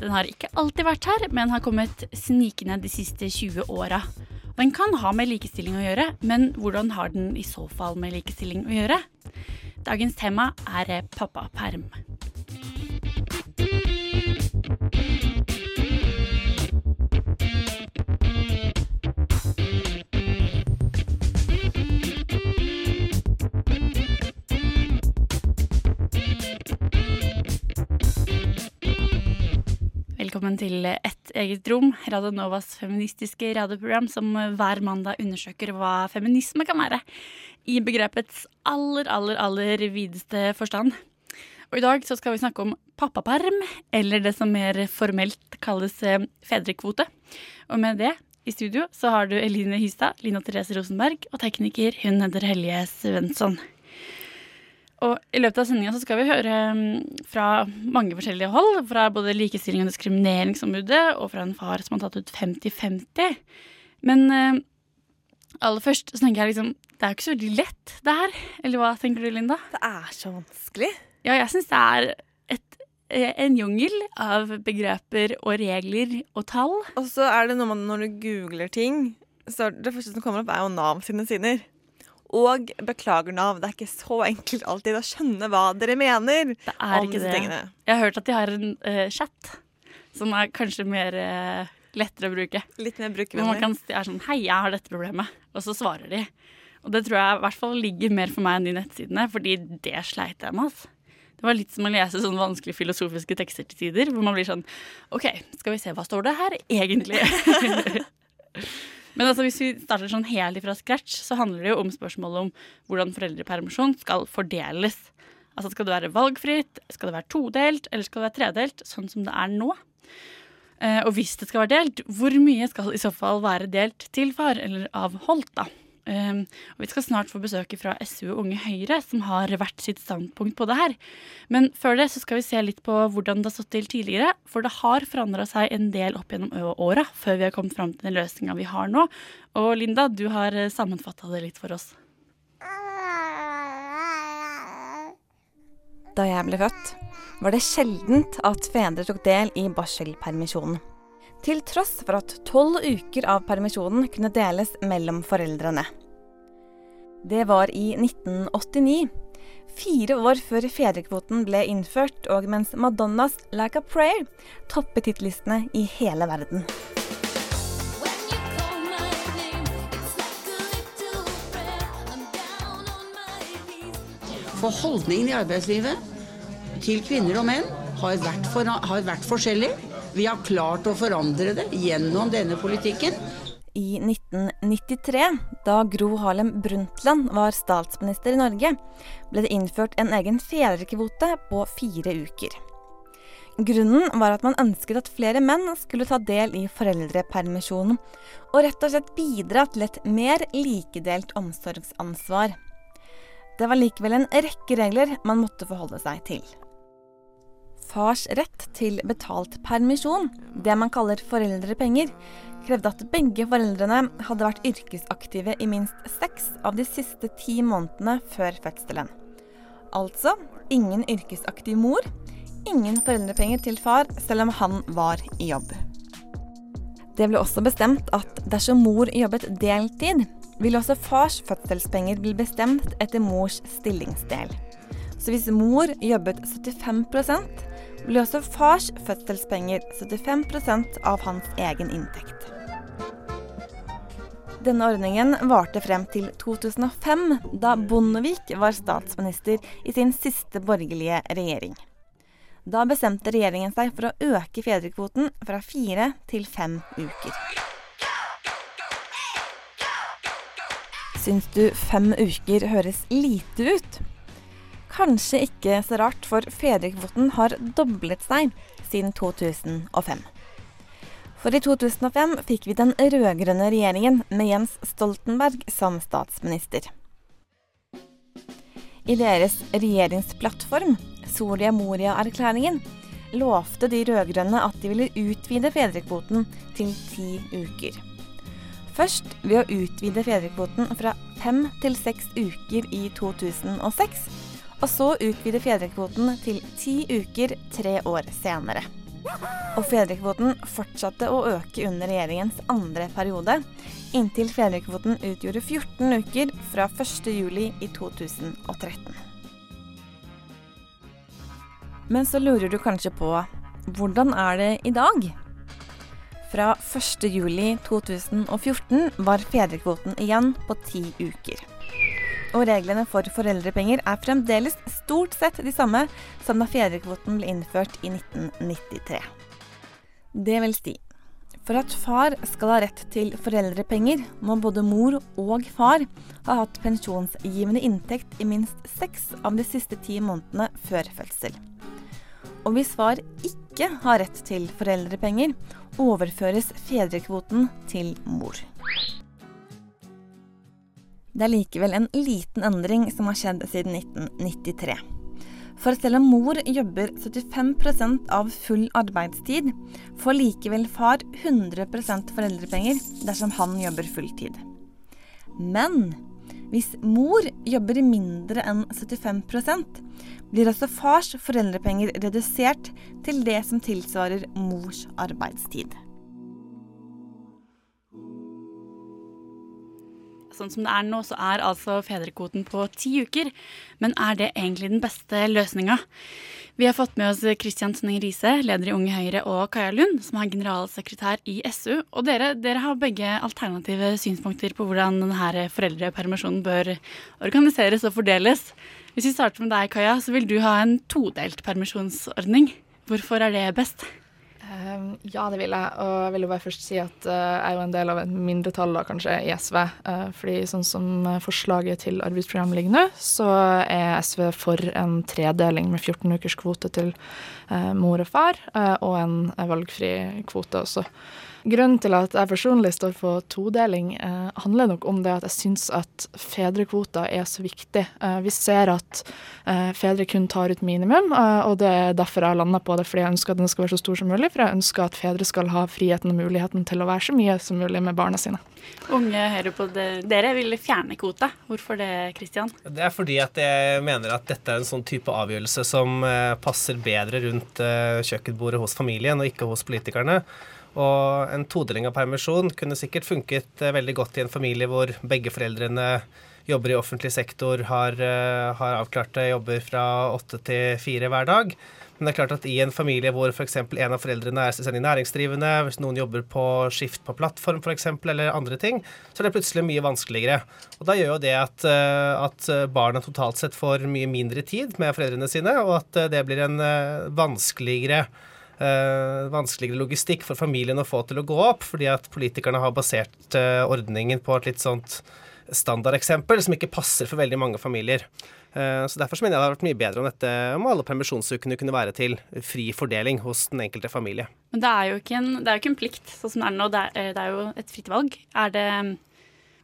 Den har ikke alltid vært her, men har kommet snikende de siste 20 åra. Den kan ha med likestilling å gjøre, men hvordan har den i så fall med likestilling å gjøre? Dagens tema er pappaperm. Velkommen til Et eget rom, Radio Novas feministiske radioprogram som hver mandag undersøker hva feminisme kan være i begrepets aller, aller, aller videste forstand. Og i dag så skal vi snakke om pappaperm, eller det som mer formelt kalles eh, fedrekvote. Og med det i studio så har du Eline Hystad, Lina Therese Rosenberg og tekniker hun heter Helje Svensson. Og I løpet av sendinga skal vi høre mm, fra mange forskjellige hold. Fra både Likestilling- og diskrimineringsombudet og fra en far som har tatt ut 50-50. Men eh, aller først så tenker jeg liksom Det er jo ikke så veldig lett, det her. Eller hva tenker du, Linda? Det er så vanskelig. Ja, jeg syns det er et, eh, en jungel av begreper og regler og tall. Og så er det noe med når du googler ting, så det første som kommer opp, er jo Nav sine sider. Og beklager Nav, det er ikke så enkelt alltid å skjønne hva dere mener Det er om ikke det. tingene. Jeg har hørt at de har en uh, chat som er kanskje mer uh, lettere å bruke. Litt mer Hvor man kan si sånn Hei, jeg har dette problemet. Og så svarer de. Og det tror jeg i hvert fall ligger mer for meg enn de nettsidene, fordi det sleit jeg med. Altså. Det var litt som å lese sånne vanskelige filosofiske tekster til tider, hvor man blir sånn OK, skal vi se, hva står det her egentlig? Men altså, hvis vi starter sånn helt fra scratch, så handler det jo om spørsmålet om hvordan foreldrepermisjon skal fordeles. Altså Skal det være valgfritt, skal det være todelt, eller skal det være tredelt, sånn som det er nå? Eh, og hvis det skal være delt, hvor mye skal i så fall være delt til far, eller avholdt, da? Um, og Vi skal snart få besøk fra SU og Unge Høyre, som har hvert sitt standpunkt på det her. Men før det så skal vi se litt på hvordan det har stått til tidligere. For det har forandra seg en del opp gjennom åra før vi har kommet fram til den løsninga vi har nå. Og Linda, du har sammenfatta det litt for oss. Da jeg ble født, var det sjeldent at fedre tok del i barselpermisjonen. Til tross for at tolv uker av permisjonen kunne deles mellom foreldrene. Det var i 1989, fire år før fedrekvoten ble innført, og mens Madonnas 'Like a Prayer' toppet tittlistene i hele verden. For holdningen i arbeidslivet til kvinner og menn har vært, for, har vært forskjellig. Vi har klart å forandre det gjennom denne politikken. I 1993, da Gro Harlem Brundtland var statsminister i Norge, ble det innført en egen fedrekvote på fire uker. Grunnen var at man ønsket at flere menn skulle ta del i foreldrepermisjonen, og rett og slett bidra til et mer likedelt omsorgsansvar. Det var likevel en rekke regler man måtte forholde seg til. Fars rett til betalt permisjon, det man kaller foreldrepenger, krevde at begge foreldrene hadde vært yrkesaktive i minst seks av de siste ti månedene før fødselen. Altså ingen yrkesaktiv mor, ingen foreldrepenger til far selv om han var i jobb. Det ble også bestemt at dersom mor jobbet deltid, ville også fars fødselspenger bli bestemt etter mors stillingsdel. Så hvis mor jobbet 75 ble også fars fødselspenger 75% av hans egen inntekt. Denne ordningen varte frem til 2005, da Bondevik var statsminister i sin siste borgerlige regjering. Da bestemte regjeringen seg for å øke fedrekvoten fra fire til fem uker. Syns du fem uker høres lite ut? Kanskje ikke så rart, for fedrekvoten har doblet seg siden 2005. For i 2005 fikk vi den rød-grønne regjeringen med Jens Stoltenberg som statsminister. I deres regjeringsplattform, Soria Moria-erklæringen, lovte de rød-grønne at de ville utvide fedrekvoten til ti uker. Først ved å utvide fedrekvoten fra fem til seks uker i 2006, og så utvide fedrekvoten til ti uker tre år senere. Og fedrekvoten fortsatte å øke under regjeringens andre periode, inntil fedrekvoten utgjorde 14 uker fra 1. juli i 2013. Men så lurer du kanskje på hvordan er det i dag? Fra 1. juli 2014 var fedrekvoten igjen på ti uker. Og reglene for foreldrepenger er fremdeles stort sett de samme som da fedrekvoten ble innført i 1993. Det vil si, for at far skal ha rett til foreldrepenger, må både mor og far ha hatt pensjonsgivende inntekt i minst seks av de siste ti månedene før fødsel. Og hvis far ikke har rett til foreldrepenger, overføres fedrekvoten til mor. Det er likevel en liten endring som har skjedd siden 1993. For selv om mor jobber 75% av full arbeidstid, får likevel far 100% foreldrepenger dersom han jobber fulltid. Men hvis mor jobber mindre enn 75% blir også fars foreldrepenger redusert til det som tilsvarer mors arbeidstid. Sånn som det er nå, så er altså fedrekvoten på ti uker. Men er det egentlig den beste løsninga? Vi har fått med oss Kristian Sning Riise, leder i Unge Høyre, og Kaja Lund, som er generalsekretær i SU. Og dere, dere har begge alternative synspunkter på hvordan denne foreldrepermisjonen bør organiseres og fordeles. Hvis vi starter med deg, Kaja, så vil du ha en todelt permisjonsordning. Hvorfor er det best? Um, ja, det vil jeg. Og jeg vil jo bare først si at uh, jeg er jo en del av et mindretall da, kanskje i SV. Uh, fordi sånn som forslaget til arbeidsprogram ligger nå, så er SV for en tredeling med 14 ukers kvote til mor og far, og en valgfri kvote også. Grunnen til at jeg personlig står for todeling, eh, handler nok om det at jeg syns at fedrekvota er så viktig. Eh, vi ser at eh, fedre kun tar ut minimum, eh, og det er derfor jeg har landa på det, fordi jeg ønsker at den skal være så stor som mulig. For jeg ønsker at fedre skal ha friheten og muligheten til å være så mye som mulig med barna sine. Unge hører på det. Dere vil fjerne kvota. Hvorfor det, Kristian? Det er fordi at jeg mener at dette er en sånn type avgjørelse som eh, passer bedre rundt eh, kjøkkenbordet hos familien, og ikke hos politikerne. Og en todeling av permisjon kunne sikkert funket eh, veldig godt i en familie hvor begge foreldrene jobber i offentlig sektor, har, uh, har avklarte jobber fra åtte til fire hver dag. Men det er klart at i en familie hvor f.eks. en av foreldrene er selvstendig næringsdrivende, hvis noen jobber på skift på plattform f.eks., eller andre ting, så er det plutselig mye vanskeligere. Og da gjør jo det at, at barna totalt sett får mye mindre tid med foreldrene sine, og at det blir en vanskeligere vanskeligere logistikk for familien å få til å gå opp, fordi at politikerne har basert uh, ordningen på et litt sånt standardeksempel som ikke passer for veldig mange familier. Uh, så Derfor så mener jeg det hadde vært mye bedre om dette om alle permisjonsukene kunne være til fri fordeling hos den enkelte familie. Men det er jo ikke en, det er jo ikke en plikt, sånn som det er nå. Det er, det er jo et fritt valg. Er det,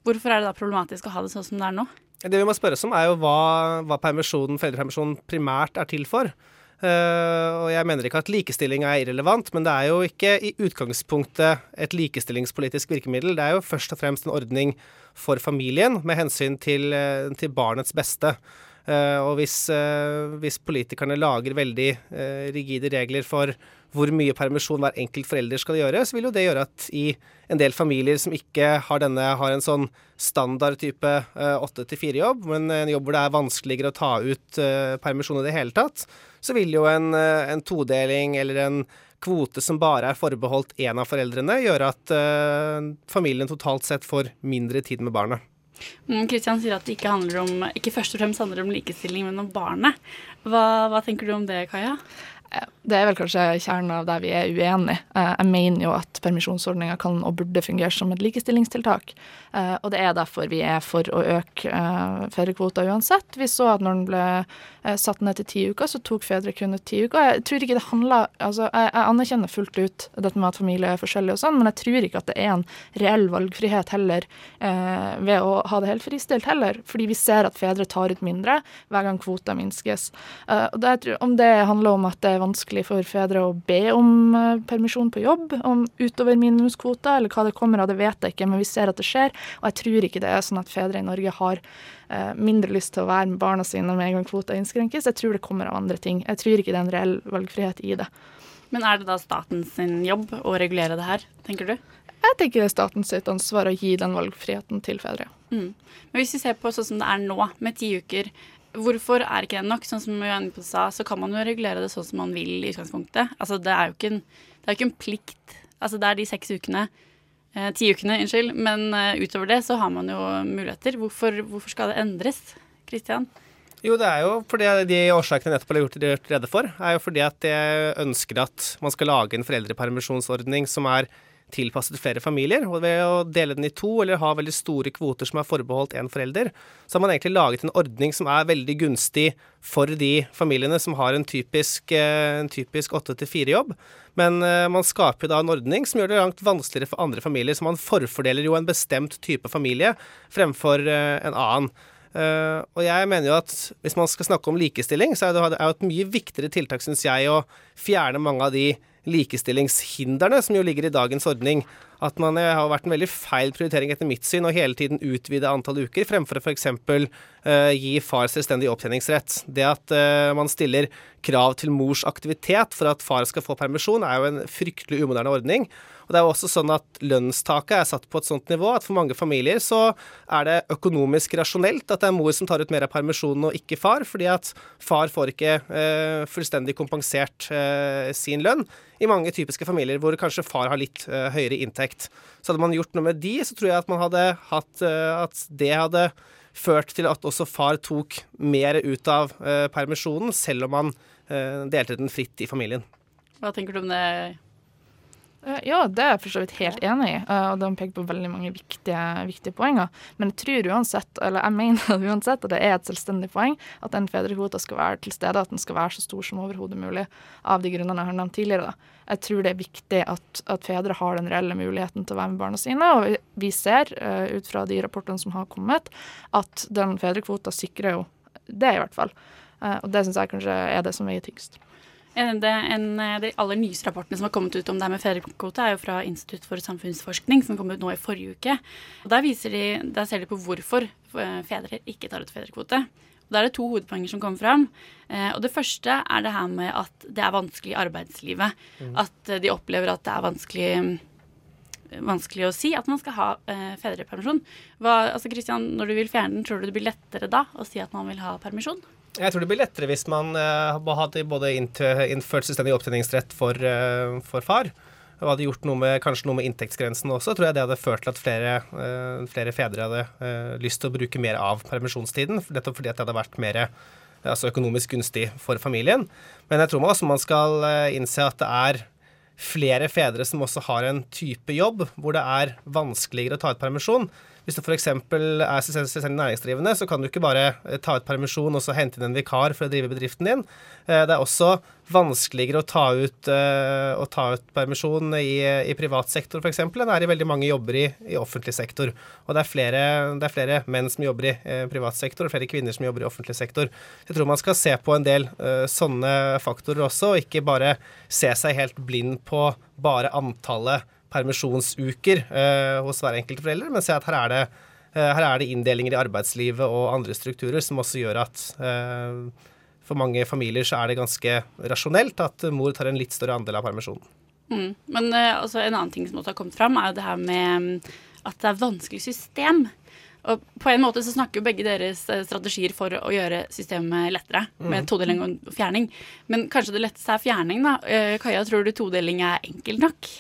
hvorfor er det da problematisk å ha det sånn som det er nå? Det vi må spørre oss om, er jo hva, hva permisjonen, foreldrepermisjonen primært er til for. Uh, og jeg mener ikke at likestilling er irrelevant, men det er jo ikke i utgangspunktet et likestillingspolitisk virkemiddel. Det er jo først og fremst en ordning for familien med hensyn til, uh, til barnets beste. Uh, og hvis, hvis, politikerne lager veldig rigide regler for hvor mye permisjon hver enkelt forelder skal gjøre, så vil jo det gjøre at i en del familier som ikke har, denne, har en sånn standard type åtte til fire-jobb, men en jobb hvor det er vanskeligere å ta ut permisjon i det hele tatt, så vil jo en, eh, en todeling eller en kvote som bare er forbeholdt én av foreldrene, gjøre at uh, familien totalt sett får mindre tid med barnet. Kristian mm, sier at det ikke, om, ikke først og fremst handler om likestilling, men om barnet. Hva, hva tenker du om det, Kaja? Det er vel kanskje kjernen av der vi er uenige. Eh, jeg mener jo at permisjonsordninga kan og burde fungere som et likestillingstiltak. Eh, og det er derfor vi er for å øke eh, fedrekvota uansett. Vi så at når den ble satt ned til ti uker, så tok fedre kun ut ti uker. Jeg tror ikke det handler altså jeg, anerkjenner fullt ut dette med at familie er forskjellige og sånn, men jeg tror ikke at det er en reell valgfrihet heller ved å ha det helt fristilt heller. Fordi vi ser at fedre tar ut mindre hver gang kvota minskes. og det, om det handler om at det er vanskelig for fedre å be om uh, permisjon på jobb om utover minimumskvota, eller hva det kommer av, det vet jeg ikke, men vi ser at det skjer. Og jeg tror ikke det er sånn at fedre i Norge har uh, mindre lyst til å være med barna sine med en gang kvota innskrenkes. Jeg tror det kommer av andre ting. Jeg tror ikke det er en reell valgfrihet i det. Men er det da statens jobb å regulere det her, tenker du? Jeg tenker det er statens ansvar å gi den valgfriheten til fedre. Mm. Men hvis vi ser på sånn som det er nå, med ti uker, Hvorfor er ikke det nok? Sånn som Janne sa, så kan man jo regulere det sånn som man vil i utgangspunktet. Altså, det er jo ikke en, er ikke en plikt. Altså, det er de seks ukene. Eh, ti ukene, unnskyld. Men eh, utover det så har man jo muligheter. Hvorfor, hvorfor skal det endres? Kristian? Jo, det er jo fordi de årsakene jeg nettopp har gjort rede for, er jo fordi at jeg ønsker at man skal lage en foreldrepermisjonsordning som er tilpasset flere familier. Og ved å dele den i to, eller ha veldig store kvoter som er forbeholdt én forelder, så har man egentlig laget en ordning som er veldig gunstig for de familiene som har en typisk, eh, en typisk 8-4-jobb. Men uh, man skaper da en ordning som gjør det langt vanskeligere for andre familier. Så man forfordeler jo en bestemt type familie fremfor uh, en annen. Uh, og jeg mener jo at hvis man skal snakke om likestilling, så er det jo et mye viktigere tiltak, syns jeg, å fjerne mange av de likestillingshindrene som jo ligger i dagens ordning. At man eh, har vært en veldig feil prioritering etter mitt syn å hele tiden utvide antall uker, fremfor å f.eks. Uh, eh, gi far selvstendig opptjeningsrett. Det at uh, man stiller krav til mors aktivitet for at far skal få permisjon, er jo en fryktelig umoderne ordning. Og det er også sånn at Lønnstaket er satt på et sånt nivå at for mange familier så er det økonomisk rasjonelt at det er mor som tar ut mer av permisjonen og ikke far, fordi at far får ikke eh, fullstendig kompensert eh, sin lønn. I mange typiske familier hvor kanskje far har litt eh, høyere inntekt. Så hadde man gjort noe med de, så tror jeg at man hadde hatt eh, At det hadde ført til at også far tok mer ut av eh, permisjonen, selv om man eh, delte den fritt i familien. Hva tenker du om det, ja, det er jeg for så vidt helt enig i, eh, og de peker på veldig mange viktige, viktige, poenger. Men jeg tror uansett, eller jeg mener uansett at det er et selvstendig poeng at den fedrekvota skal være til stede, at den skal være så stor som overhodet mulig, av de grunnene jeg har nevnt tidligere. Da. Jeg tror det er viktig at, at, fedre har den reelle muligheten til å være med barna sine, og vi ser uh, ut fra de rapportene som har kommet, at den fedrekvota sikrer jo det, i hvert fall. Og det syns jeg kanskje er det som veier tyngst. En, en, de aller nyeste rapportene som har kommet ut om det her med fedrekvote, er jo fra Institutt for samfunnsforskning, som kom ut nå i forrige uke. Og Der, de, der ser de på hvorfor eh, fedre ikke tar ut fedrekvote. Og Da er det to hovedpoenger som kommer fram. Eh, og Det første er det her med at det er vanskelig i arbeidslivet. Mm. At de opplever at det er vanskelig vanskelig å si at man skal ha eh, fedrepermisjon. Hva, altså Christian, Når du vil fjerne den, tror du det blir lettere da å si at man vil ha permisjon? Jeg tror det blir lettere hvis man uh, hadde både innført selvstendig opptjeningsrett for, uh, for, far, og hadde gjort noe med, kanskje noe med inntektsgrensen også. tror jeg det hadde ført til at flere, uh, flere fedre hadde lyst til å bruke mer av permisjonstiden. Nettopp fordi det hadde vært mer altså økonomisk gunstig for familien. Men jeg tror man også man skal innse at det er flere fedre som også har en type jobb hvor det er vanskeligere å ta ut permisjon. Hvis du f.eks. er selvstendig næringsdrivende, så kan du ikke bare eh, ta ut permisjon og så hente inn en vikar for å drive bedriften din. Eh, det er også vanskeligere å ta ut, eh, å ta ut permisjon i, i privat sektor f.eks. enn det er i veldig mange jobber i, i offentlig sektor. Og det er, flere, det er, flere, menn som jobber i privat sektor, og flere kvinner som jobber i offentlig sektor. Jeg tror man skal se på en del sånne faktorer også, og ikke bare se seg helt blind på bare antallet permisjonsuker eh, hos hver enkelt forelder, men se at her er det eh, her er det inndelinger i arbeidslivet og andre strukturer som også gjør at eh, for mange familier så er det ganske rasjonelt at mor tar en litt større andel av permisjonen. Mm. Men eh, altså, en annen ting som også har kommet fram, er jo det her med mm, at det er vanskelig system. Og på en måte så snakker jo begge deres strategier for å gjøre systemet lettere, mm. med todeling og fjerning. Men kanskje det letteste er fjerning, da. Kaja, tror du todeling er enkelt nok?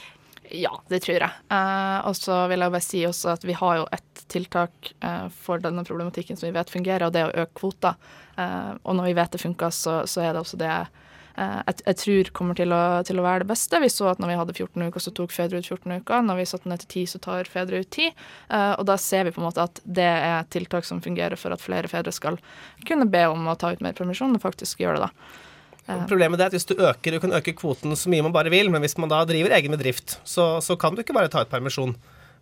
Ja, det tror jeg. Eh, og så vil jeg bare si også at vi har jo et tiltak eh, for denne problematikken som vi vet fungerer, og det er å øke kvota. Eh, og når vi vet det funker, så, så, er det også det eh, jeg, jeg tror kommer til å, til å være det beste. Vi så at når vi hadde 14 uker, så tok fedre ut 14 uker. Når vi satte ned til 10, så tar fedre ut 10. Eh, og da ser vi på en måte at det er tiltak som fungerer for at flere fedre skal kunne be om å ta ut mer permisjon, og faktisk gjøre det, da. Problemet er at hvis du øker, du kan øke kvoten så mye man bare vil, men hvis man da driver egen bedrift, så, så kan du ikke bare ta ut permisjon.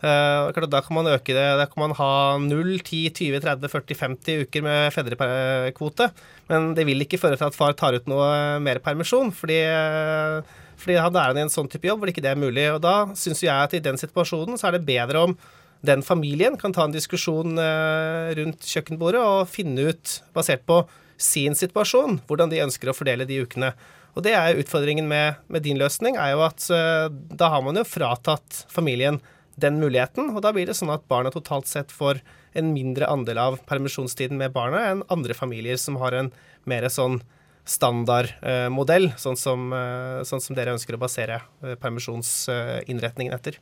Uh, da kan man øke det. Da kan man ha 0, 10, 20, 30, 40, 50 uker med fedrekvote. Men det vil ikke føre til at far tar ut noe mer permisjon, fordi, uh, fordi han er i en sånn type jobb hvor ikke det er mulig. Og da syns jeg at i den situasjonen så er det bedre om den familien kan ta en diskusjon rundt kjøkkenbordet og finne ut, basert på sin situasjon, hvordan de ønsker å fordele de ukene. Og det er Utfordringen med, med din løsning er jo at uh, da har man jo fratatt familien den muligheten, og da blir det sånn at barna totalt sett får en mindre andel av permisjonstiden med barna enn andre familier som har en mer sånn standardmodell, uh, sånn, uh, sånn, som dere ønsker å basere permisjonsinnretningen etter.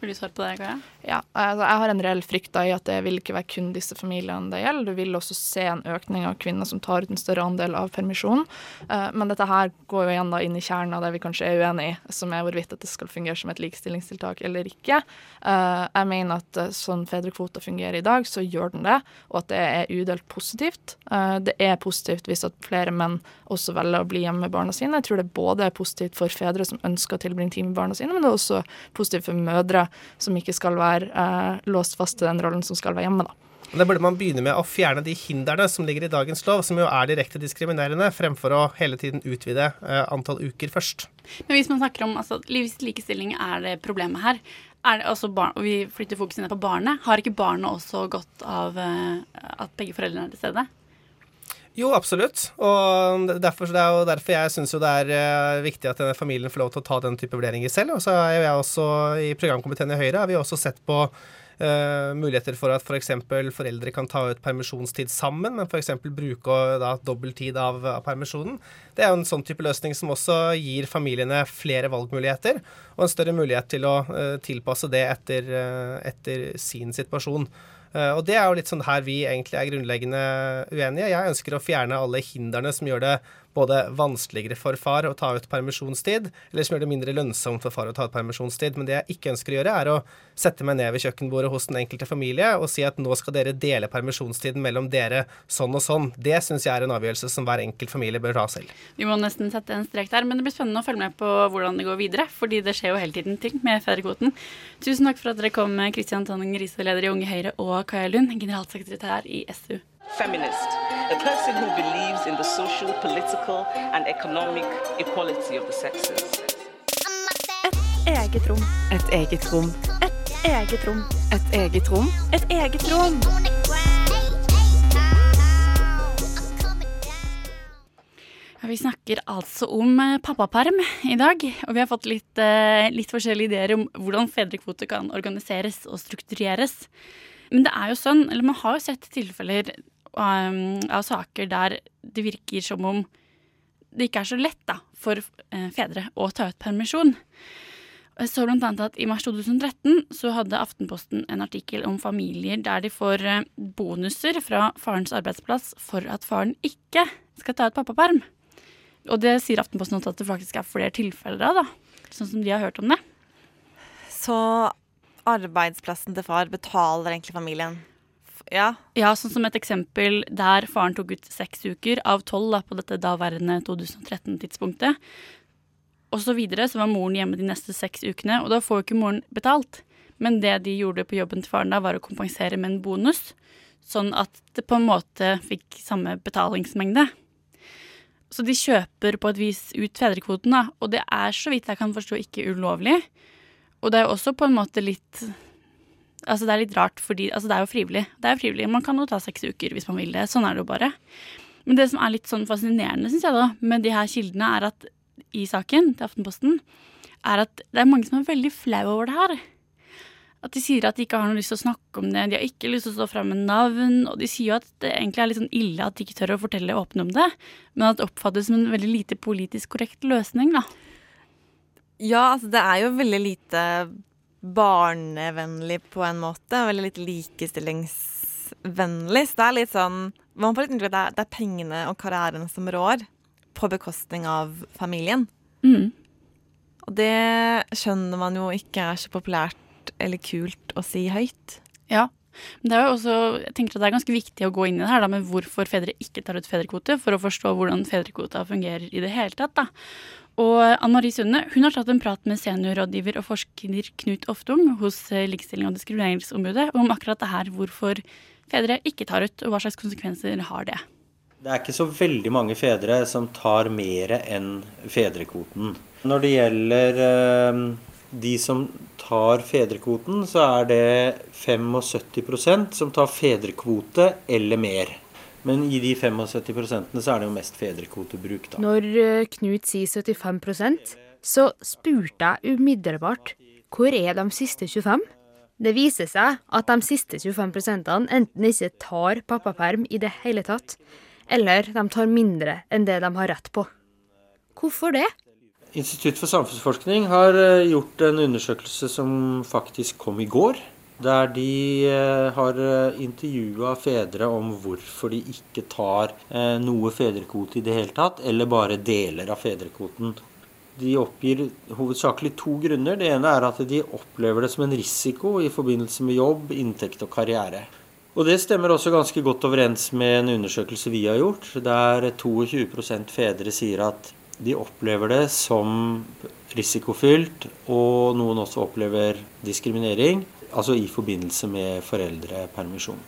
Vil du svare på det, Kaja? Ja, altså jeg har en reell frykt i at det vil ikke være kun disse familiene det gjelder. Du vil også se en økning av kvinner som tar ut en større andel av permisjonen. Uh, men dette her går jo igjen da inn i kjernen av det vi kanskje er uenig i, som er hvorvidt at det skal fungere som et likestillingstiltak eller ikke. Uh, jeg mener at uh, sånn fedrekvota fungerer i dag, så gjør den det, og at det er udelt positivt. det er positivt hvis at flere menn også velger å bli hjemme med barna sine. Jeg tror det både er positivt for fedre som ønsker å tilbringe tid med barna sine, men det er også positivt for mødre som ikke skal være eh, låst fast til den rollen som skal være hjemme. da. Da burde man begynne med å fjerne de hindrene som ligger i dagens lov, som jo er direkte diskriminerende, fremfor å hele tiden utvide eh, antall uker først. Men hvis man snakker om altså, likestilling er det problemet her, er det også barn, og vi flytter fokuset ned på barnet, har ikke barnet også godt av eh, at begge foreldrene er til stede? Jo, absolutt. Og derfor, det er jo derfor jeg syns det er uh, viktig at denne familien får lov til å ta den type vurderinger selv. Og så er jeg også i programkomiteen i Høyre har vi også sett på uh, muligheter for at f.eks. For foreldre kan ta ut permisjonstid sammen, men f.eks. bruke da, dobbelttid av, av permisjonen. Det er jo en sånn type løsning som også gir familiene flere valgmuligheter, og en større mulighet til å uh, tilpasse det etter, etter sin situasjon. Eh, og det er jo litt sånn her vi egentlig er grunnleggende uenige. Jeg ønsker å fjerne alle hindrene som gjør det både vanskeligere for far å ta ut permisjonstid, eller som gjør det mindre lønnsomt for far å ta ut permisjonstid. Men det jeg ikke ønsker å gjøre, er å sette meg ned ved kjøkkenbordet hos den enkelte familie og si at nå skal dere dele permisjonstiden mellom dere sånn og sånn. Det syns jeg er en avgjørelse som hver enkelt familie bør ta selv. Vi må nesten sette en strek der, men det blir spennende å følge med på hvordan det går videre, fordi det skjer jo hele tiden ting med fedrekvoten. Tusen takk for at dere kom, Kristian Tonning Riise, leder i Unge Høyre, og Kaja Lund, generalsekretær i SU feminist, a person who believes in the social, political and economic equality of the sexes. Et eget rom. Et eget rom. Et eget rom. Et eget rom. Et eget rom. Vi snakker altså om eh, pappaperm i dag, og vi har fått litt, eh, litt forskjellige ideer om hvordan fedrekvote kan organiseres og struktureres. Men det er jo sånn, eller man har jo sett tilfeller av saker der det virker som om det ikke er så lett da, for uh, fedre å ta ut permisjon. Jeg så blant annet at I mars 2013 så hadde Aftenposten en artikkel om familier der de får uh, bonuser fra farens arbeidsplass for at faren ikke skal ta ut pappaperm. Og det sier Aftenposten også at det faktisk er flere tilfeller av, da, sånn som de har hørt om det. Så arbeidsplassen til far betaler egentlig familien ja. ja, sånn som et eksempel der faren tok ut seks uker av tolv på dette daværende 2013-tidspunktet. Og så videre så var moren hjemme de neste seks ukene, og da får jo ikke moren betalt. Men det de gjorde på jobben til faren da, var å kompensere med en bonus, sånn at det på en måte fikk samme betalingsmengde. Så de kjøper på et vis ut fedrekvoten, da, og det er så vidt jeg kan forstå ikke ulovlig. Og det er jo også på en måte litt Altså, det er litt rart, fordi altså, det er jo frivillig. Det er jo frivillig. Man kan jo ta seks uker hvis man vil det. Sånn er det jo bare. Men det som er litt sånn fascinerende, syns jeg, da, med de her kildene, er at i saken til Aftenposten, er at det er mange som er veldig flau over det her. At de sier at de ikke har noe lyst til å snakke om det, de har ikke lyst til å stå fram med navn, og de sier jo at det egentlig er litt sånn ille at de ikke tør å fortelle åpne om det, men at det oppfattes som en veldig lite politisk korrekt løsning, da. Ja, altså det er jo veldig lite barnevennlig på en måte. Veldig litt likestillingsvennlig. Så det er litt sånn Man får litt inntrykk av at det er, pengene og karrieren som rår på bekostning av familien. Mm. Og det skjønner man jo ikke er så populært eller kult å si høyt. Ja. Men det er jo også, jeg tenker at det er ganske viktig å gå inn i det her da, med hvorfor fedre ikke tar ut fedrekvote, for å forstå hvordan fedrekvota fungerer i det hele tatt. da. Og Anne Marie Sunde hun har tatt en prat med seniorrådgiver og forsker Knut Oftum hos eh, Likestilling- og diskrimineringsombudet om akkurat det her, hvorfor fedre ikke tar ut, og hva slags konsekvenser har det. Det er ikke så veldig mange fedre som tar mer enn fedrekvoten. Når det gjelder eh, de som tar fedrekvoten, så er det 75% som tar fedrekvote eller mer. Men i de 75 så er det jo mest fedrekvotebruk, da. Når eh, Knut sier 75% så spurte jeg umiddelbart hvor er de siste 25? Det viser seg at de siste 25 enten ikke tar pappaperm i det hele tatt, eller de tar mindre enn det de har rett på. Hvorfor det? Institutt for samfunnsforskning har eh, gjort en undersøkelse som faktisk kom i går. Der de eh, har intervjua fedre om hvorfor de ikke tar eh, noe fedrekvote i det hele tatt, eller bare deler av fedrekvoten. De oppgir hovedsakelig to grunner. Det ene er at de opplever det som en risiko i forbindelse med jobb, inntekt og karriere. Og Det stemmer også ganske godt overens med en undersøkelse vi har gjort, der 22% fedre sier at de opplever det som risikofylt, og noen også opplever diskriminering, altså i forbindelse med foreldrepermisjon.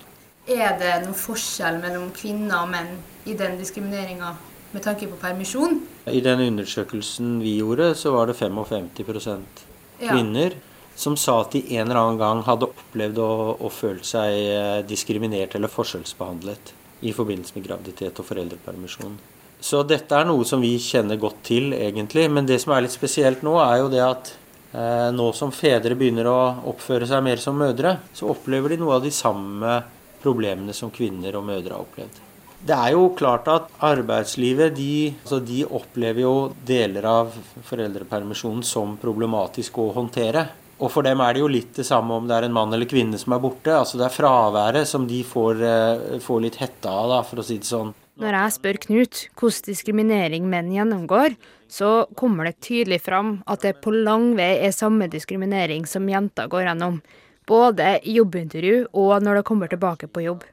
Er det noen forskjell mellom kvinner og menn i den diskrimineringa med tanke på permisjon? I den undersøkelsen vi gjorde, så var det 55% kvinner som sa at de en eller annen gang hadde opplevd og, og følt seg eh, diskriminert eller forskjellsbehandlet i forbindelse med graviditet og foreldrepermisjon. Så dette er noe som vi kjenner godt til, egentlig. Men det som er litt spesielt nå, er jo det at nå som fedre begynner å oppføre seg mer som mødre, så opplever de noe av de samme problemene som kvinner og mødre har opplevd. Det er jo klart at arbeidslivet de, altså de opplever jo deler av foreldrepermisjonen som problematisk å håndtere. Og for dem er det jo litt det samme om det er en mann eller kvinne som er borte. Altså Det er fraværet som de får, eh, får litt hetta av, da, for å si det sånn. Når jeg spør Knut hvordan diskriminering menn gjennomgår, så kommer det tydelig fram at det på lang vei er samme diskriminering som jenter går gjennom. Både i jobbintervju og når de kommer tilbake på jobb.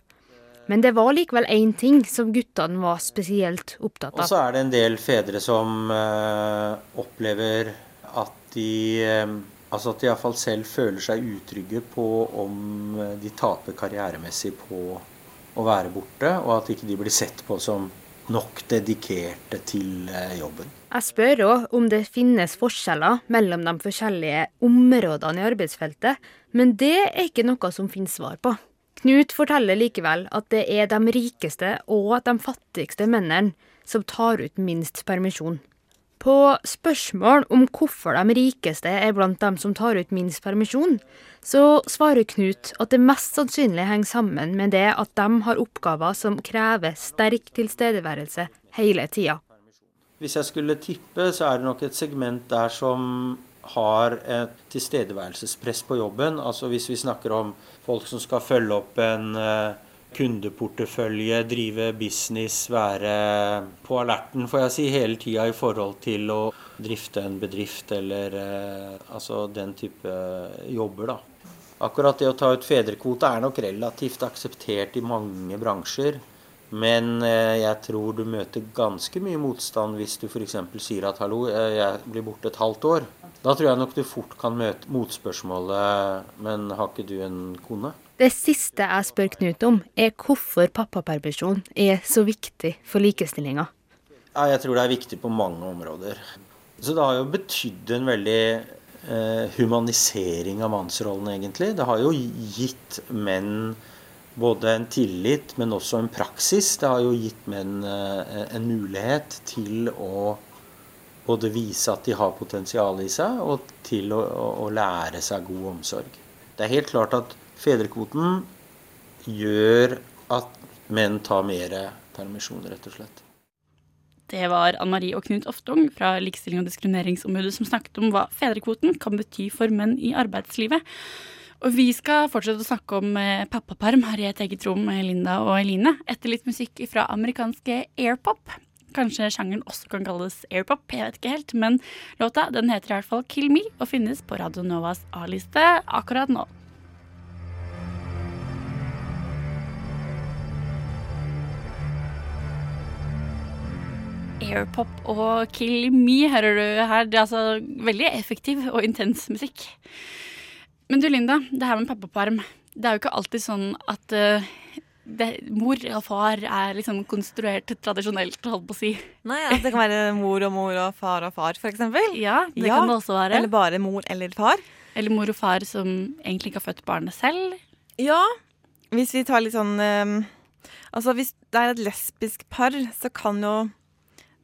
Men det var likevel én ting som guttene var spesielt opptatt av. Og så er det en del fedre som øh, opplever at de øh, Altså at de iallfall selv føler seg utrygge på om de taper karrieremessig på å være borte, og at ikke de blir sett på som nok dedikerte til jobben. Jeg spør òg om det finnes forskjeller mellom de forskjellige områdene i arbeidsfeltet, men det er ikke noe som finnes svar på. Knut forteller likevel at det er de rikeste og de fattigste mennene som tar ut minst permisjon. På spørsmål om hvorfor de rikeste er blant dem som tar ut minst permisjon, så svarer Knut at det mest sannsynlig henger sammen med det at de har oppgaver som krever sterk tilstedeværelse hele tida. Hvis jeg skulle tippe, så er det nok et segment der som har et tilstedeværelsespress på jobben. Altså hvis vi snakker om folk som skal følge opp en kundeportefølje, drive business, være på alerten får jeg si, hele tida i forhold til å drifte en bedrift eller altså den type jobber. da. Akkurat det å ta ut fedrekvote er nok relativt akseptert i mange bransjer. Men jeg tror du møter ganske mye motstand hvis du f.eks. sier at 'hallo, jeg blir borte et halvt år'. Da tror jeg nok du fort kan møte motspørsmålet 'men har ikke du en kone'? Det siste jeg spør Knut om, er hvorfor pappapermisjon er så viktig for likestillinga. Jeg tror det er viktig på mange områder. Så det har jo betydd en veldig eh, humanisering av mannsrollen, egentlig. Det har jo gitt menn både en tillit, men også en praksis. Det har jo gitt menn eh, en mulighet til å både vise at de har potensial i seg, og til å, å, å lære seg god omsorg. Det er helt klart at fedrekvoten gjør at menn tar mer permisjon, rett og slett. Det var Ann Marie og Knut Oftung fra Likestilling- og diskrimineringsombudet som snakket om hva fedrekvoten kan bety for menn i arbeidslivet. Og vi skal fortsette å snakke om eh, pappaperm her i et eget rom med Linda og Eline etter litt musikk fra amerikanske Airpop. Kanskje sjangeren også kan kalles airpop, jeg vet ikke helt. Men låta den heter i hvert fall Kill Me og finnes på Radio Novas A-liste akkurat nå. Airpop og Kill Me hører du her. Det er altså veldig effektiv og intens musikk. Men du Linda, det her med pappaperm. Det er jo ikke alltid sånn at uh, det, mor og far er liksom konstruert tradisjonelt, holdt på å si. Nei, altså det kan være mor og mor og far og far, eksempel. Ja, det kan det også være. Eller bare mor eller far. Eller mor og far som egentlig ikke har født barnet selv. Ja, hvis vi tar litt sånn um, Altså, hvis det er et lesbisk par, så kan jo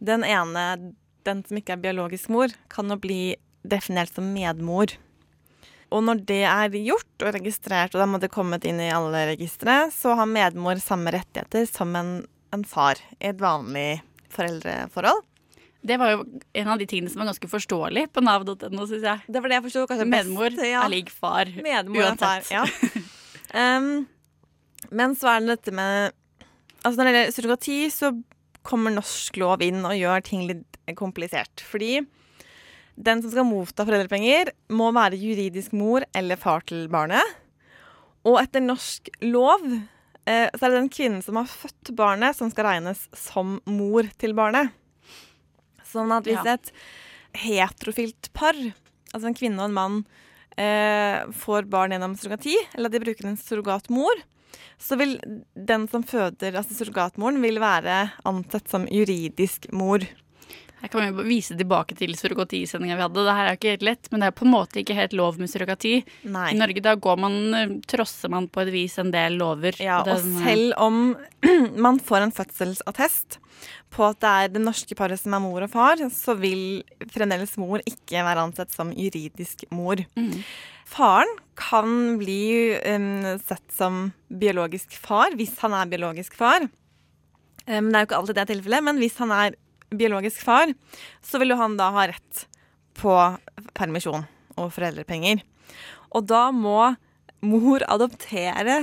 den ene, den som ikke er biologisk mor, kan nå bli definert som medmor. Og når det er gjort og registrert, og da må det kommet inn i alle registre, så har medmor samme rettigheter som en, en far i et vanlig foreldreforhold. Det var jo en av de tingene som var ganske forståelig på nav.no, syns jeg. Det var det jeg forsto kanskje Medmor best. Ja. er lik far, Medmor er far, ja. um, men så er det dette med Altså Når det gjelder surrogati, så kommer norsk lov inn og gjør ting litt komplisert. Fordi den som skal motta foreldrepenger, må være juridisk mor eller far til barnet. Og etter norsk lov eh, så er det den kvinnen som har født barnet, som skal regnes som mor til barnet. Sånn at hvis et heterofilt par, altså en kvinne og en mann, eh, får barn gjennom surrogati, eller at de bruker en surrogatmor, så vil den som føder, altså surrogatmoren, vil være ansett som juridisk mor. Her kan jo vise tilbake til surrogatisendinga vi hadde. Det her er jo ikke helt lett, men det er på en måte ikke helt lov med surrogati. Nei. I Norge da går man, eh, trosser man på et vis en del lover. Ja, og Den, eh, selv om man får en fødselsattest på at det er det norske paret som er mor og far, så vil fremdeles mor ikke være ansett som juridisk mor. Mm. Faren kan bli um, sett som biologisk far hvis han er biologisk far. Um, det er jo ikke alltid det er tilfellet, men hvis han er biologisk far, så vil jo han da ha rett på permisjon og foreldrepenger. Og da må mor adoptere,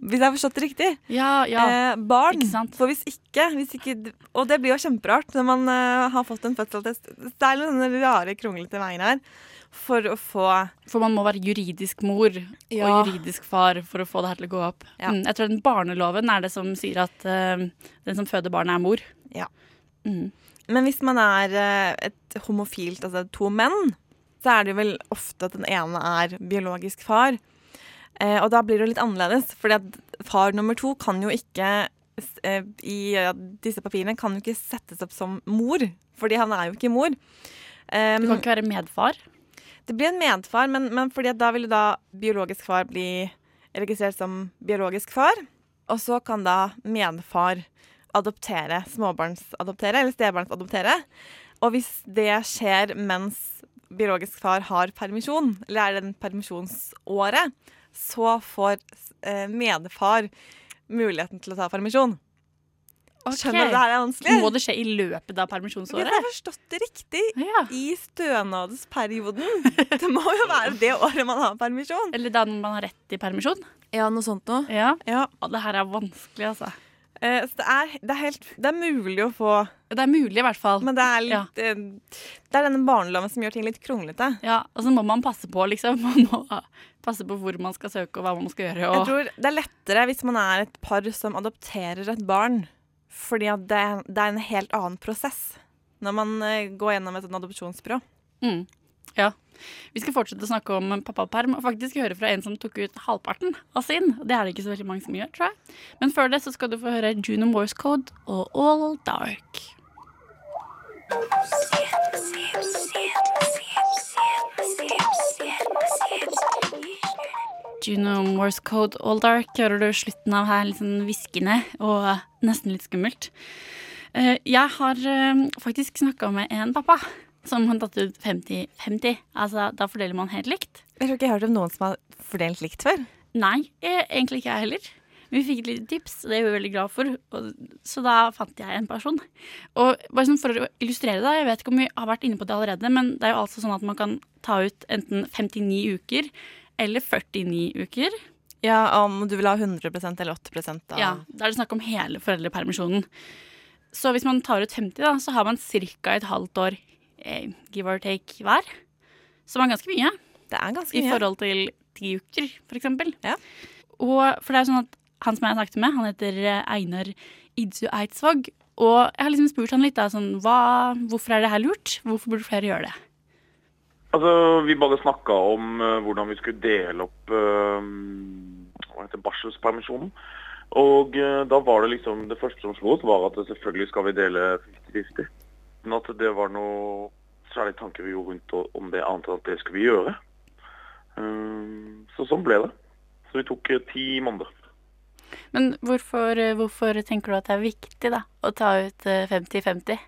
hvis jeg har forstått det riktig, Ja, ja. eh, barn. For hvis ikke, hvis ikke Og det blir jo kjemperart når man eh, har fått en fødselstest. Det er sånne rare, kronglete veier her for å få For man må være juridisk mor Ja. og juridisk far for å få det her til å gå opp. Ja. Mm, jeg tror den barneloven er det som sier at uh, den som føder barnet, er mor. Ja. Mm. Men hvis man er eh, et homofilt, altså to menn, så er det jo vel ofte at den ene er biologisk far. Eh, og da blir det jo litt annerledes, fordi at far nummer to kan jo ikke eh, i ja, disse papirene kan jo ikke settes opp som mor, fordi han er jo ikke mor. Du kan ikke være medfar? Det blir en medfar, men, men fordi at da vil da biologisk far bli registrert som biologisk far. Og så kan da medfar adoptere, småbarnsadoptere eller stebarnsadoptere. Og hvis det skjer mens biologisk far har permisjon, eller er det den permisjonsåret, så får eh, medfar muligheten til å ta permisjon. Skjønner du det her er vanskelig? Må det skje i løpet av Hvis permisjonsåret? jeg har forstått det riktig, i stønadsperioden. Det må jo være det året man har permisjon. Eller da man har rett i permisjon? Ja, noe sånt noe. Ja. Ja. Og det her er vanskelig, altså. Eh, så det er, det, er helt, det er mulig å få Det er mulig, i hvert fall. Men det er litt eh, Det er denne barneloven som gjør ting litt kronglete. Ja, og så må man passe på, liksom. Man må passe på hvor man skal søke, og hva man skal gjøre. Jeg tror det er lettere hvis man er et par som adopterer et barn. Fordi det, det er en helt annen prosess når man eh, går gjennom et adopsjonsbyrå. Mm. Ja. Vi skal fortsette å snakke om pappaperm og faktisk høre fra en som tok ut halvparten av sin. Det er det ikke så veldig mange som gjør, tror jeg. Men før det så skal du få høre Juno Morse Code og All Dark. Juno Morse Code All Dark hører du slutten av her, litt sånn hviskende og nesten litt skummelt. Eh, Jeg har eh, faktisk snakka med en pappa som har tatt ut 50-50. Altså, da fordeler man helt likt. Jeg tror ikke jeg har hørt om noen som har fordelt likt før. Nei, jeg, egentlig ikke jeg heller. Vi fikk et lite tips, og det er vi veldig glad for. Og, så da fant jeg en person. Og bare sånn for å illustrere det, jeg vet ikke om vi har vært inne på det allerede, men det er jo altså sånn at man kan ta ut enten 59 uker eller 49 uker. Ja, Om du vil ha 100% eller 80 av Ja, Da er det snakk om hele foreldrepermisjonen. Så hvis man tar ut 50, da, så har man ca. et halvt år eh, give or take hver. Som er ganske mye. Det er ganske I forhold til ti uker, for eksempel. Og for det er sånn at han som jeg har snakket med, han heter eh, Einar Idsu Eidsvåg. Og jeg har liksom spurt han litt da, sånn, hva, hvorfor er det her lurt? Hvorfor burde flere gjøre det? Altså, Vi bare snakka om uh, hvordan vi skulle dele opp uh, hva heter barselspermisjonen. Og uh, da var det liksom Det første som slo oss, var at selvfølgelig skal vi dele 50-50. Men at det var noe særlig tanker vi gjorde rundt om det, annet enn at det skulle vi gjøre. Um, så sånn ble det. Så vi tok eh, ti måneder. Men hvorfor, eh, hvorfor tenker du at det er viktig da, å ta ut eh, 50-50?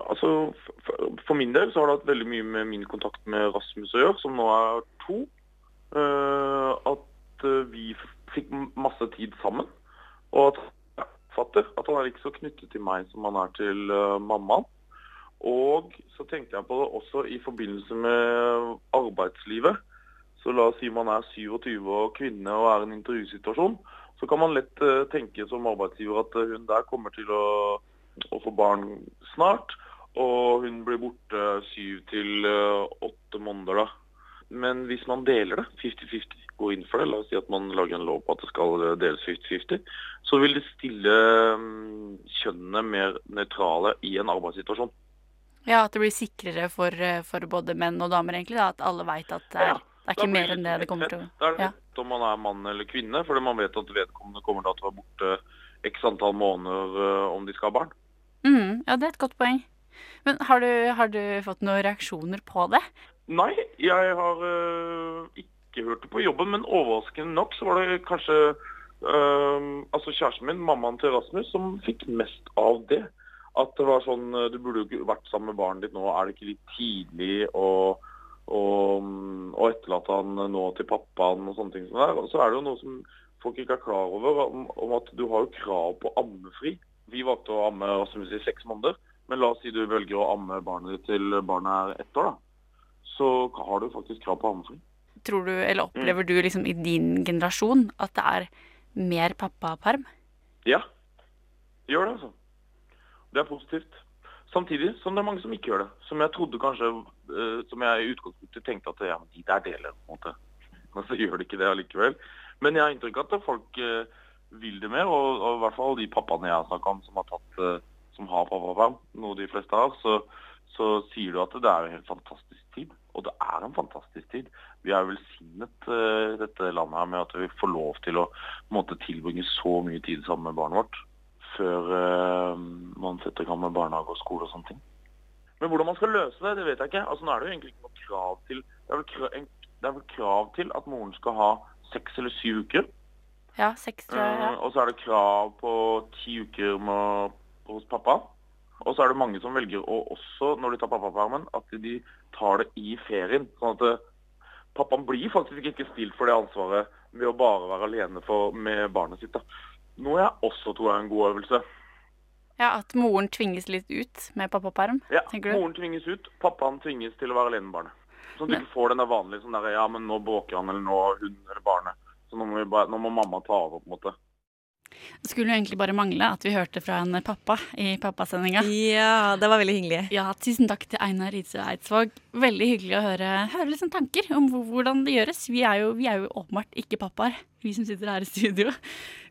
Altså, f- f- For min del så har det hatt veldig mye med min kontakt med Rasmus å gjøre, som nå er to. Eh, at eh, vi fikk masse tid sammen. Og at jeg fatter at han er ikke så knyttet til meg som han er til mammaen. Og så tenkte jeg på det også i forbindelse med arbeidslivet. Så la oss si man er 27 og kvinne og er i en intervjusituasjon. Så kan man lett eh, tenke som arbeidsgiver at eh, hun der kommer til å, å få barn snart. Og hun blir borte syv til eh, åtte måneder da. Men hvis man deler det, 50-50, går inn for det, la oss si at man lager en lov på at det skal deles 50-50, så vil det stille mm, kjønnene mer nøytrale i en arbeidssituasjon. Ja, at det blir sikrere for, eh, for både menn og damer, egentlig. Da, at alle veit at det er, det er ikke mer enn det det kommer til å Da er det ja. om man er mann eller kvinne, fordi man vet at vedkommende kommer til å være borte x antall måneder eh, om de skal ha barn. Mm, ja, det er et godt poeng. Men har du, har du fått noen reaksjoner på det? Nei, jeg har eh, ikke hørt det på jobben, men overraskende nok så var det kanskje eh, altså kjæresten min, mammaen til Rasmus, som fikk mest av det. At det var sånn eh, Du burde jo ikke vært sammen med barnet ditt nå. Er det ikke litt tidlig å, å, å etterlate han nå til pappaen og sånne ting som det? Og så er det jo noe som folk ikke er klar over, om, om at du har jo krav på ammefri. Vi valgte å amme Rasmus i seks måneder, men la oss si du velger å amme barnet ditt til barnet er ett år. da. Så har du faktisk krav på ammefri. Tror du, eller Mm. opplever du liksom i din generasjon at det er mer pappaperm? Ja, gjør det altså. Det er positivt. Samtidig som det er mange som ikke gjør det. Som jeg trodde kanskje, uh, som jeg i utgangspunktet tenkte at ja, men de der deler på en måte. Men så gjør de ikke det allikevel. Men jeg har inntrykk av at folk uh, vil det mer, og, og i hvert fall de pappaene jeg har snakket om som har tatt, uh, som har pappaperm, noe de fleste har, så, så sier du at det er en helt fantastisk tid. Og det er en fantastisk tid. Vi er velsignet dette landet her med at vi får lov til å måte, tilbringe så mye tid sammen med barnet vårt før eh, man setter i gang med barnehage og skole og sånne ting. Men hvordan man skal løse det, det vet jeg ikke. Altså Nå er det jo egentlig ikke noe krav til Det er vel krav, en, det er vel krav til at moren skal ha seks eller syv uker. Ja, seks, tror jeg. Eh, Ja. og så er det krav på ti uker med, hos pappa. Og så er det mange som velger å også, når de tar pappapermen, at de tar det i ferien. Sånn at eh, pappaen blir faktisk ikke stilt for det ansvaret ved å bare være alene for, med barnet sitt. da. Noe jeg også tror er en god øvelse. ja, At moren tvinges litt ut med pappaperm? Ja? Moren tvinges ut, pappaen tvinges til å være alene med barnet. Sånn at du ikke får den der vanlige sånn der, ja, men nå bråker han, eller nå hun eller barnet. Så nå må, vi bare, nå må mamma ta over, på en måte. Det skulle jo egentlig bare mangle at vi hørte fra en pappa i pappasendinga. Ja, det var veldig hyggelig. Ja, Tusen takk til Einar Ridsø Eidsvåg. Veldig hyggelig å høre, høre sånne tanker om hvordan det gjøres. Vi er, jo, vi er jo åpenbart ikke pappaer, vi som sitter her i studio.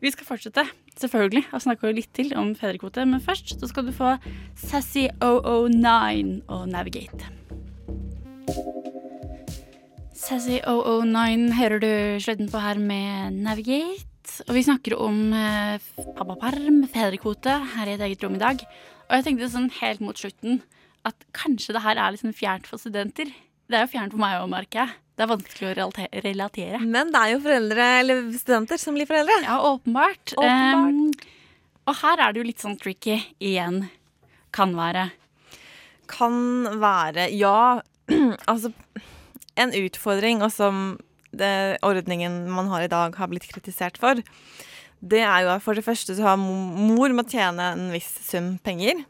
Vi skal fortsette, selvfølgelig, og snakke litt til om fedrekvote, men først så skal du få Sassy 009 og Navigate. Sassy 009 hører du slutten på her med Navigate. Og vi snakker om eh, pappaperm, fedrekvote, her i et eget rom i dag. Og jeg tenkte sånn helt mot slutten at kanskje det her er sånn fjernt for studenter. Det er jo fjernt for meg òg, merker jeg. Det er vanskelig å relatere. Men det er jo foreldre, eller studenter som blir foreldre. Ja, åpenbart. Åpenbart. Um, og her er det jo litt sånn tricky igjen. Kan være. Kan være Ja, altså En utfordring, og som det, ordningen man har i dag, har blitt kritisert for, det er jo at for det første så har mor må tjene en viss sum penger.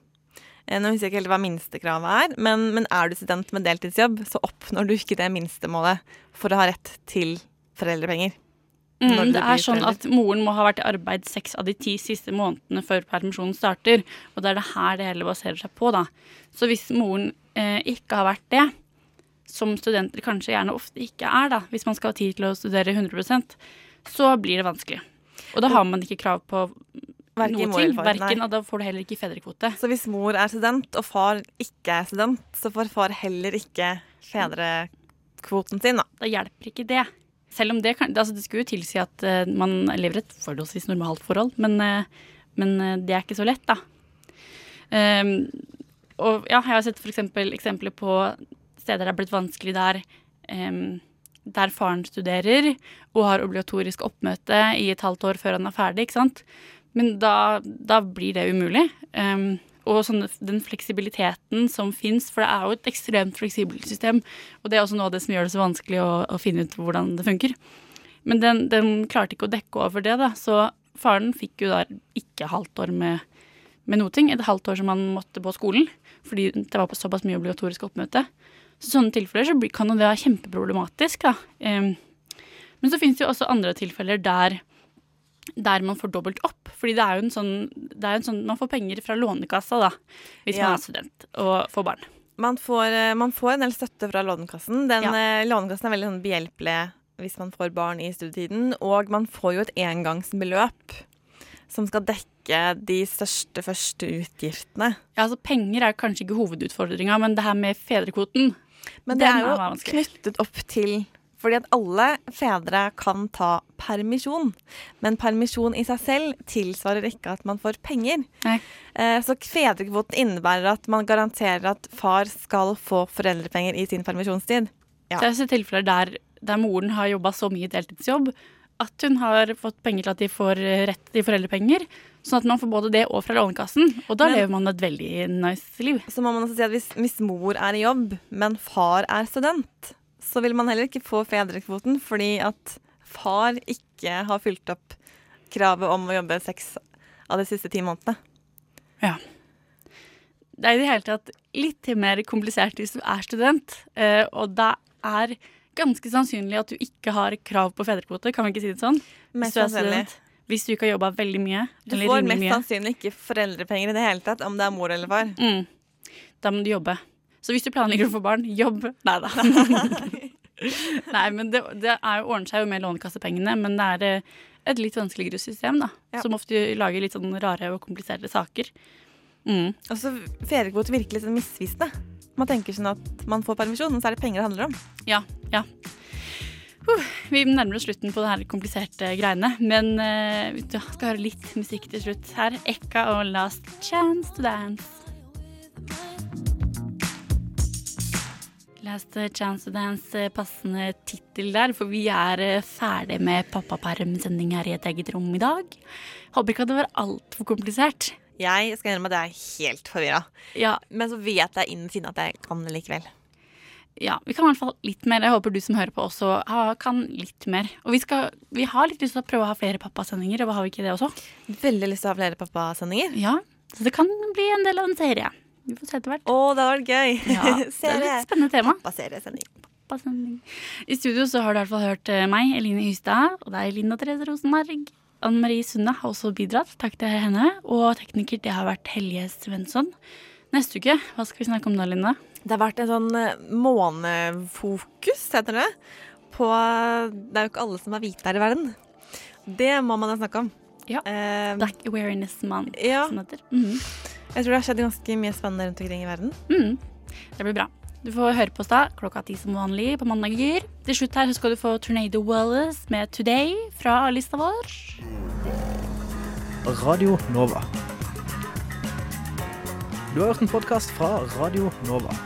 Eh, Nå husker jeg ikke helt hva minstekravet er, men, men er du student med deltidsjobb, så oppnår du ikke det minstemålet for å ha rett til foreldrepenger. Mm, det er sånn at moren må ha vært i arbeid seks av de ti siste månedene før permisjonen starter. Og det er det her det hele baserer seg på, da. Så hvis moren eh, ikke har vært det, som studenter kanskje gjerne ofte ikke er, da, hvis man skal ha tid til å studere 100% så blir det vanskelig. Og da har man ikke krav på Verken noe ting. Verken, og da får du heller ikke fedrekvote. Så hvis mor er student og far ikke er student, så får far heller ikke fedrekvoten sin, da. Da hjelper ikke det. Selv om det kan altså Det skulle jo tilsi at eh, man lever et forholdsvis normalt forhold, men, eh, men eh, det er ikke så lett, da. Um, og ja, jeg har sett for eksempel eksempler på steder det er blitt vanskelig der um, der faren studerer og har obligatorisk oppmøte i et halvt år før han er ferdig, ikke sant. Men da, da blir det umulig. Um, og sånn, den fleksibiliteten som fins, for det er jo et ekstremt fleksibelt system. Og det er også noe av det som gjør det så vanskelig å, å finne ut hvordan det funker. Men den, den klarte ikke å dekke over det, da. Så faren fikk jo da ikke halvt år med, med noe ting. Et halvt år som han måtte på skolen, fordi det var på såpass mye obligatorisk oppmøte. Så sånne tilfeller så kan jo det være kjempeproblematisk, da. Men så finnes det jo også andre tilfeller der der man får dobbelt opp. Fordi det er jo en sånn, det en sånn Man får penger fra Lånekassa, da, hvis Ja. man er student og får barn. Man får, eh, man får en del støtte fra Lånekassen. Den ja. Lånekassen er veldig sånn behjelpelig hvis man får barn i studietiden. Og man får jo et engangsbeløp som skal dekke de største første utgiftene. Ja, altså Penger er kanskje ikke hovedutfordringa, men det her med fedrekvoten Men det er jo knyttet opp til fordi at alle fedre kan ta permisjon. Men permisjon i seg selv tilsvarer ikke at man får penger. Nei. Så fedrekvoten innebærer at man garanterer at far skal få foreldrepenger i sin permisjonstid. Så Det er sett tilfeller der, der moren har jobba så mye deltidsjobb at hun har fått penger til at de får eh, rett til foreldrepenger. Sånn at man får både det og fra Lånekassen. Og da Men- lever man et veldig nice liv. Så må man også si at hvis, hvis mor er i jobb, men far er student, så vil man heller ikke få fedrekvoten fordi at far ikke har fylt opp kravet om å jobbe seks av de siste ti månedene. Ja. Det er i det hele tatt litt mer komplisert hvis du er student, eh, og da er ganske sannsynlig at du ikke har krav på fedrekvote, kan vi ikke si det sånn? Mest sannsynlig. Hvis du ikke har jobba veldig mye. Du får mest mye. sannsynlig ikke foreldrepenger i det hele tatt, om det er mor eller far. Mm. Da må du jobbe. Så hvis du planlegger å få barn, jobb. Nei da. Nei, men det, det er ordner seg jo med lånekassepengene, men det er eh, et litt vanskeligere system, da. Som ofte lager litt sånn rare og kompliserte saker. Mm. Altså, så fedrekvote virker litt sånn misvisende. Man tenker sånn at man får permisjon, men så er det penger det handler om. Ja, ja. Uh, vi nærmer oss slutten på det her kompliserte greiene, men eh, vi skal høre litt musikk til slutt her. Ekka og Last Chance to Dance. Last Chance to Dance, eh, passende tittel der, for vi er eh, ferdig med pappaperm-sending her i et eget rom i dag. Håper ikke at det var altfor komplisert. Jeg skal innrømme at jeg er helt forvirra. Ja. Men så vet jeg innen sinne at jeg kan det likevel. Ja, vi kan i hvert fall litt mer. Jeg håper du som hører på også kan litt mer. Og vi, skal, vi har litt lyst til å prøve å ha flere pappasendinger, og har vi ikke det også? Veldig lyst til å ha flere pappasendinger. Ja, så det kan bli en del av en serie. Vi får se etter hvert. Å, det hadde vært gøy. Ja, det er et spennende tema. Pappaseriesending. Pappa I studio så har du i hvert fall hørt eh, meg, Eline Hystad, og deg, Linda Therese Rosenberg. Anne Marie Sunde har også bidratt. Takk til henne. Og tekniker det har vært Helje Svensson. Neste uke, hva skal vi snakke om da, Linda? Det har vært en sånn eh, månefokus, heter det. På Det er jo ikke alle som er hvite her i verden. Det må man da snakke om. Ja. Black Awareness Month, ja. som det heter. -hmm. Jeg tror det har skjedd ganske mye spennende rundt omkring i verden. Mm. Det blir bra. Du får høre på oss da klokka ti som vanlig på mandager. Til slutt her så skal du få Tornado Wallace med Today fra lista vår. Radio Nova. Du har hørt en podkast fra Radio Nova.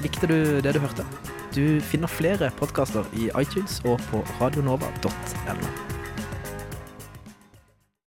Likte du det du hørte? Du finner flere podkaster i iTunes og på radionova.no.